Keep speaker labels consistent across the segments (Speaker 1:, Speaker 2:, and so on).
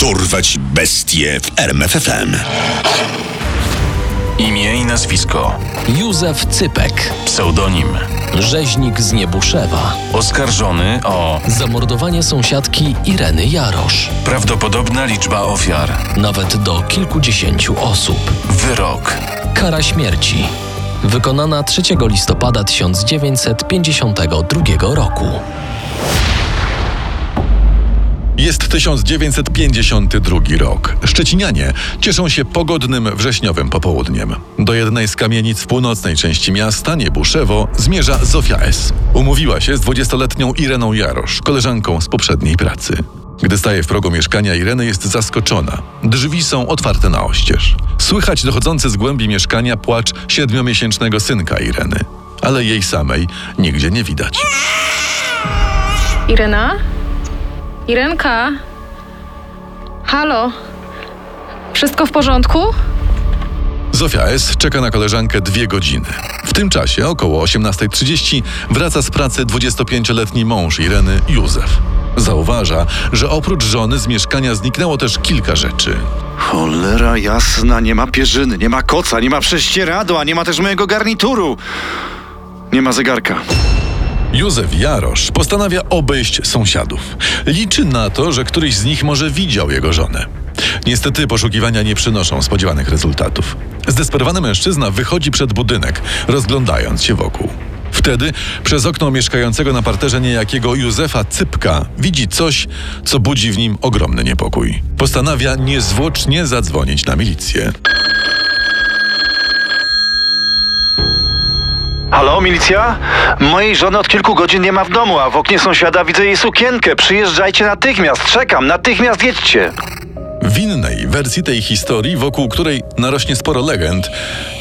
Speaker 1: Dorwać bestie w RMFFM.
Speaker 2: Imię i nazwisko.
Speaker 3: Józef Cypek,
Speaker 2: Pseudonim.
Speaker 3: rzeźnik z Niebuszewa.
Speaker 2: Oskarżony o
Speaker 3: Zamordowanie sąsiadki Ireny Jarosz.
Speaker 2: prawdopodobna liczba ofiar.
Speaker 3: Nawet do kilkudziesięciu osób.
Speaker 2: Wyrok.
Speaker 3: Kara śmierci. Wykonana 3 listopada 1952 roku.
Speaker 4: Jest 1952 rok. Szczecinianie cieszą się pogodnym wrześniowym popołudniem. Do jednej z kamienic w północnej części miasta, Niebuszewo, zmierza Zofia S. Umówiła się z 20-letnią Ireną Jarosz, koleżanką z poprzedniej pracy. Gdy staje w progu mieszkania Ireny, jest zaskoczona. Drzwi są otwarte na oścież. Słychać dochodzący z głębi mieszkania płacz siedmiomiesięcznego synka Ireny. Ale jej samej nigdzie nie widać.
Speaker 5: Irena? Irenka? Halo? Wszystko w porządku?
Speaker 4: Zofia S. czeka na koleżankę dwie godziny. W tym czasie, około 18.30, wraca z pracy 25-letni mąż Ireny, Józef. Zauważa, że oprócz żony z mieszkania zniknęło też kilka rzeczy.
Speaker 6: Cholera jasna, nie ma pierzyny, nie ma koca, nie ma prześcieradła, nie ma też mojego garnituru. Nie ma zegarka.
Speaker 4: Józef Jarosz postanawia obejść sąsiadów. Liczy na to, że któryś z nich może widział jego żonę. Niestety poszukiwania nie przynoszą spodziewanych rezultatów. Zdesperowany mężczyzna wychodzi przed budynek, rozglądając się wokół. Wtedy przez okno mieszkającego na parterze niejakiego Józefa Cypka widzi coś, co budzi w nim ogromny niepokój. Postanawia niezwłocznie zadzwonić na milicję.
Speaker 6: Halo, milicja? Mojej żony od kilku godzin nie ma w domu, a w oknie sąsiada widzę jej sukienkę. Przyjeżdżajcie natychmiast, czekam, natychmiast jedźcie.
Speaker 4: W innej wersji tej historii, wokół której narośnie sporo legend,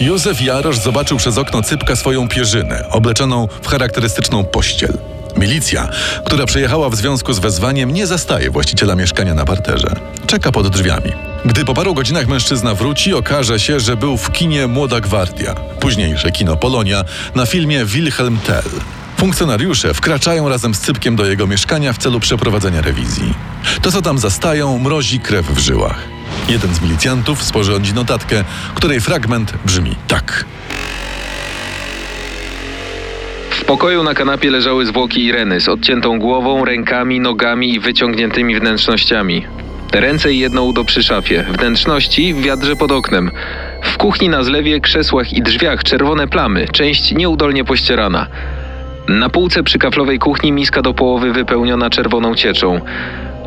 Speaker 4: Józef Jarosz zobaczył przez okno Cypka swoją pierzynę, obleczoną w charakterystyczną pościel. Milicja, która przyjechała w związku z wezwaniem, nie zastaje właściciela mieszkania na parterze. Czeka pod drzwiami. Gdy po paru godzinach mężczyzna wróci, okaże się, że był w kinie Młoda Gwardia, późniejsze kino Polonia, na filmie Wilhelm Tell. Funkcjonariusze wkraczają razem z Cypkiem do jego mieszkania w celu przeprowadzenia rewizji. To, co tam zastają, mrozi krew w żyłach. Jeden z milicjantów sporządzi notatkę, której fragment brzmi tak.
Speaker 7: W pokoju na kanapie leżały zwłoki Ireny z odciętą głową, rękami, nogami i wyciągniętymi wnętrznościami. Ręce i jedno udo przy szafie, wnętrzności w wiadrze pod oknem. W kuchni na zlewie, krzesłach i drzwiach czerwone plamy, część nieudolnie pościerana. Na półce przy kaflowej kuchni miska do połowy wypełniona czerwoną cieczą.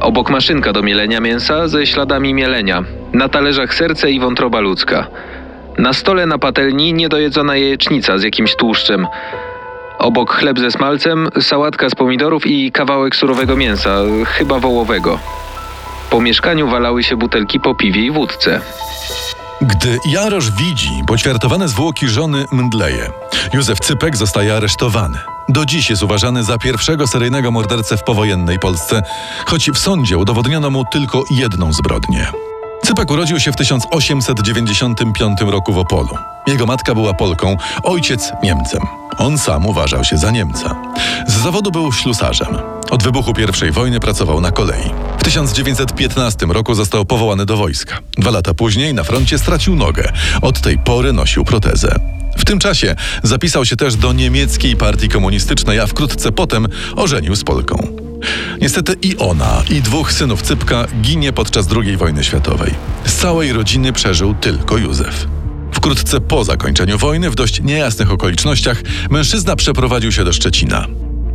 Speaker 7: Obok maszynka do mielenia mięsa ze śladami mielenia. Na talerzach serce i wątroba ludzka. Na stole na patelni niedojedzona jajecznica z jakimś tłuszczem. Obok chleb ze smalcem, sałatka z pomidorów i kawałek surowego mięsa, chyba wołowego. Po mieszkaniu walały się butelki po piwie i wódce.
Speaker 4: Gdy Jarosz widzi poćwiartowane zwłoki żony mdleje, Józef Cypek zostaje aresztowany. Do dziś jest uważany za pierwszego seryjnego mordercę w powojennej Polsce, choć w sądzie udowodniono mu tylko jedną zbrodnię. Cypek urodził się w 1895 roku w Opolu. Jego matka była Polką, ojciec Niemcem. On sam uważał się za Niemca. Z zawodu był ślusarzem. Od wybuchu I wojny pracował na kolei. W 1915 roku został powołany do wojska. Dwa lata później na froncie stracił nogę. Od tej pory nosił protezę. W tym czasie zapisał się też do niemieckiej partii komunistycznej, a wkrótce potem ożenił z Polką. Niestety i ona, i dwóch synów Cypka ginie podczas II wojny światowej. Z całej rodziny przeżył tylko Józef. Wkrótce po zakończeniu wojny, w dość niejasnych okolicznościach, mężczyzna przeprowadził się do Szczecina.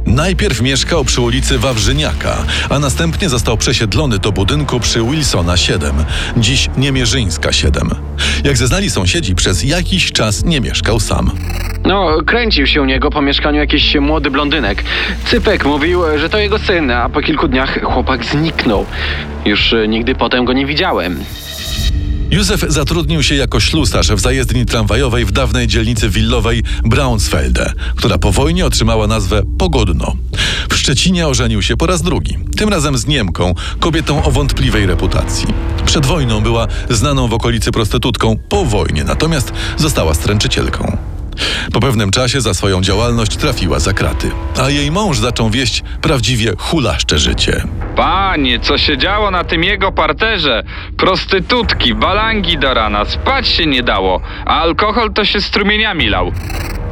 Speaker 4: Najpierw mieszkał przy ulicy Wawrzyniaka, a następnie został przesiedlony do budynku przy Wilsona 7, dziś Niemierzyńska 7. Jak zeznali sąsiedzi, przez jakiś czas nie mieszkał sam.
Speaker 8: No, kręcił się u niego po mieszkaniu jakiś młody blondynek. Cypek mówił, że to jego syn, a po kilku dniach chłopak zniknął. Już e, nigdy potem go nie widziałem.
Speaker 4: Józef zatrudnił się jako ślusarz w zajezdni tramwajowej w dawnej dzielnicy willowej Braunsfelde, która po wojnie otrzymała nazwę Pogodno. W Szczecinie ożenił się po raz drugi, tym razem z Niemką, kobietą o wątpliwej reputacji. Przed wojną była znaną w okolicy prostytutką, po wojnie natomiast została stręczycielką. Po pewnym czasie za swoją działalność trafiła za kraty, a jej mąż zaczął wieść prawdziwie hulaszcze życie.
Speaker 9: Panie, co się działo na tym jego parterze? Prostytutki, balangi do rana, spać się nie dało, a alkohol to się strumieniami lał.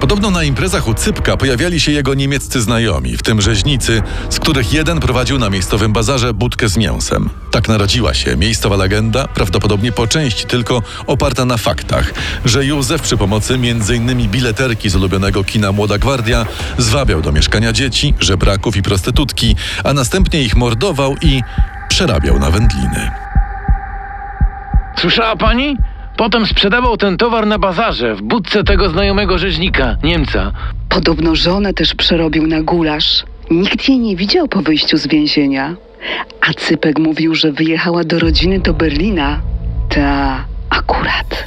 Speaker 4: Podobno na imprezach u Cypka pojawiali się jego niemieccy znajomi, w tym rzeźnicy, z których jeden prowadził na miejscowym bazarze budkę z mięsem. Tak narodziła się miejscowa legenda, prawdopodobnie po części tylko oparta na faktach, że Józef przy pomocy m.in. bileterki z ulubionego kina Młoda Gwardia zwabiał do mieszkania dzieci, żebraków i prostytutki, a następnie ich mordował i przerabiał na wędliny.
Speaker 10: Słyszała pani? Potem sprzedawał ten towar na bazarze w budce tego znajomego rzeźnika, Niemca.
Speaker 11: Podobno żonę też przerobił na gulasz. Nikt jej nie widział po wyjściu z więzienia. A Cypek mówił, że wyjechała do rodziny do Berlina. Ta akurat.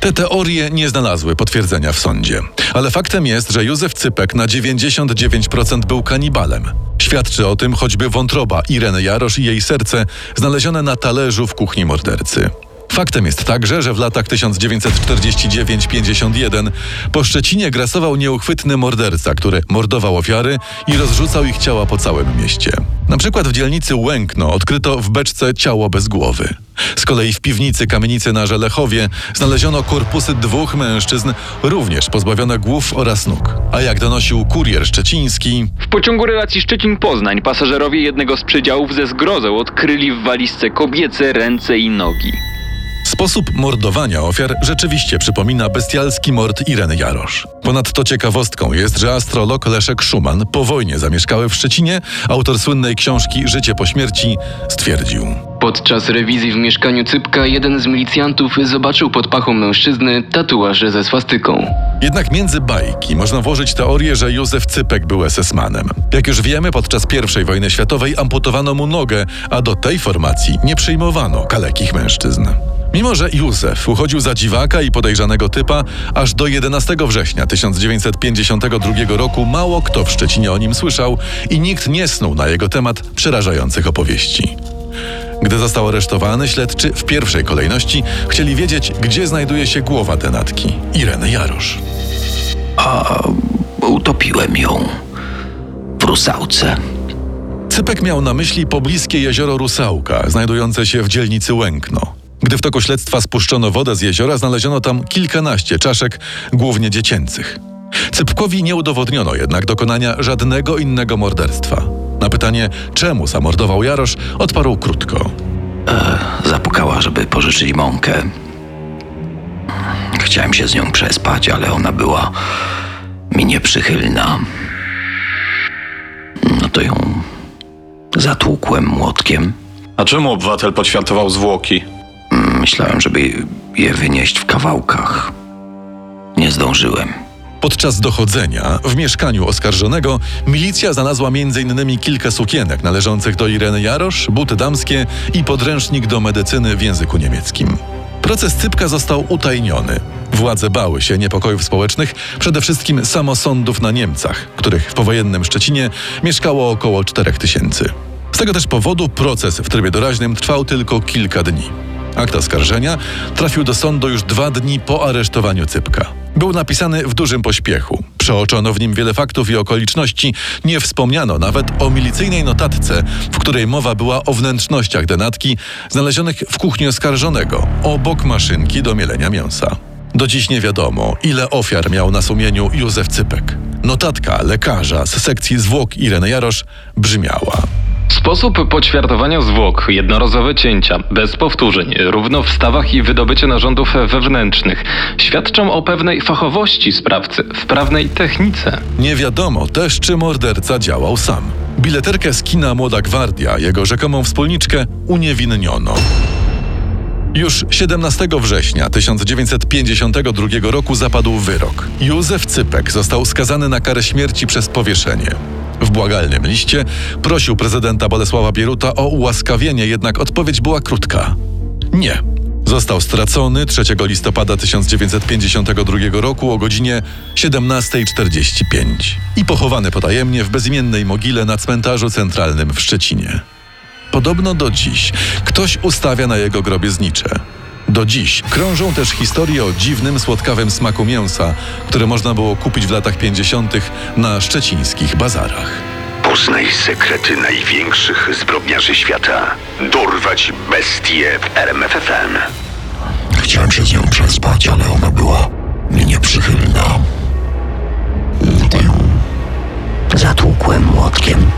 Speaker 4: Te teorie nie znalazły potwierdzenia w sądzie. Ale faktem jest, że Józef Cypek na 99% był kanibalem. Świadczy o tym choćby wątroba Ireny Jarosz i jej serce znalezione na talerzu w kuchni mordercy. Faktem jest także, że w latach 1949-51 po Szczecinie grasował nieuchwytny morderca, który mordował ofiary i rozrzucał ich ciała po całym mieście. Na przykład w dzielnicy Łękno odkryto w beczce ciało bez głowy. Z kolei w piwnicy kamienicy na Żelechowie znaleziono korpusy dwóch mężczyzn, również pozbawione głów oraz nóg. A jak donosił kurier szczeciński,
Speaker 9: W pociągu relacji Szczecin-Poznań pasażerowie jednego z przedziałów ze zgrozą odkryli w walizce kobiece ręce i nogi.
Speaker 4: Sposób mordowania ofiar rzeczywiście przypomina bestialski mord Ireny Jarosz. Ponadto ciekawostką jest, że astrolog Leszek Szuman, po wojnie zamieszkały w Szczecinie, autor słynnej książki Życie po śmierci, stwierdził.
Speaker 12: Podczas rewizji w mieszkaniu Cypka jeden z milicjantów zobaczył pod pachą mężczyzny tatuaż ze swastyką.
Speaker 4: Jednak między bajki można włożyć teorię, że Józef Cypek był SS-manem. Jak już wiemy, podczas I wojny światowej amputowano mu nogę, a do tej formacji nie przyjmowano kalekich mężczyzn. Mimo, że Józef uchodził za dziwaka i podejrzanego typa, aż do 11 września 1952 roku mało kto w Szczecinie o nim słyszał i nikt nie snuł na jego temat przerażających opowieści. Gdy został aresztowany, śledczy w pierwszej kolejności chcieli wiedzieć, gdzie znajduje się głowa denatki Ireny Jarosz.
Speaker 1: A utopiłem ją w rusałce.
Speaker 4: Cypek miał na myśli pobliskie jezioro Rusałka, znajdujące się w dzielnicy Łękno. Gdy w toku śledztwa spuszczono wodę z jeziora, znaleziono tam kilkanaście czaszek, głównie dziecięcych. Cypkowi nie udowodniono jednak dokonania żadnego innego morderstwa. Na pytanie, czemu zamordował Jarosz, odparł krótko.
Speaker 1: Zapukała, żeby pożyczyć mąkę. Chciałem się z nią przespać, ale ona była mi nieprzychylna. No to ją zatłukłem młotkiem.
Speaker 13: A czemu obywatel poćwiartował zwłoki?
Speaker 1: Myślałem, żeby je wynieść w kawałkach. Nie zdążyłem.
Speaker 4: Podczas dochodzenia w mieszkaniu oskarżonego milicja znalazła m.in. kilka sukienek należących do Ireny Jarosz, buty damskie i podręcznik do medycyny w języku niemieckim. Proces Cypka został utajniony. Władze bały się niepokojów społecznych, przede wszystkim samosądów na Niemcach, których w powojennym Szczecinie mieszkało około 4 tysięcy. Z tego też powodu proces w trybie doraźnym trwał tylko kilka dni. Akt oskarżenia trafił do sądu już dwa dni po aresztowaniu Cypka. Był napisany w dużym pośpiechu. Przeoczono w nim wiele faktów i okoliczności. Nie wspomniano nawet o milicyjnej notatce, w której mowa była o wnętrznościach denatki znalezionych w kuchni oskarżonego, obok maszynki do mielenia mięsa. Do dziś nie wiadomo, ile ofiar miał na sumieniu Józef Cypek. Notatka lekarza z sekcji zwłok Ireny Jarosz brzmiała.
Speaker 7: Sposób poćwiartowania zwłok, jednorazowe cięcia, bez powtórzeń, równo w stawach i wydobycie narządów wewnętrznych świadczą o pewnej fachowości sprawcy, wprawnej technice.
Speaker 4: Nie wiadomo też, czy morderca działał sam. Bileterkę z kina Młoda Gwardia, jego rzekomą wspólniczkę, uniewinniono. Już 17 września 1952 roku zapadł wyrok. Józef Cypek został skazany na karę śmierci przez powieszenie. W błagalnym liście prosił prezydenta Bolesława Bieruta o ułaskawienie, jednak odpowiedź była krótka. Nie. Został stracony 3 listopada 1952 roku o godzinie 17.45 i pochowany potajemnie w bezimiennej mogile na cmentarzu centralnym w Szczecinie. Podobno do dziś ktoś ustawia na jego grobie znicze do dziś. Krążą też historie o dziwnym, słodkawym smaku mięsa, które można było kupić w latach 50. na szczecińskich bazarach.
Speaker 14: Poznaj sekrety największych zbrodniarzy świata. Dorwać bestie w RMFFM. Chciałem
Speaker 1: się z
Speaker 15: nią przespać,
Speaker 1: ale
Speaker 15: ona była mi nieprzychylna.
Speaker 1: Zatłukłem łotkiem.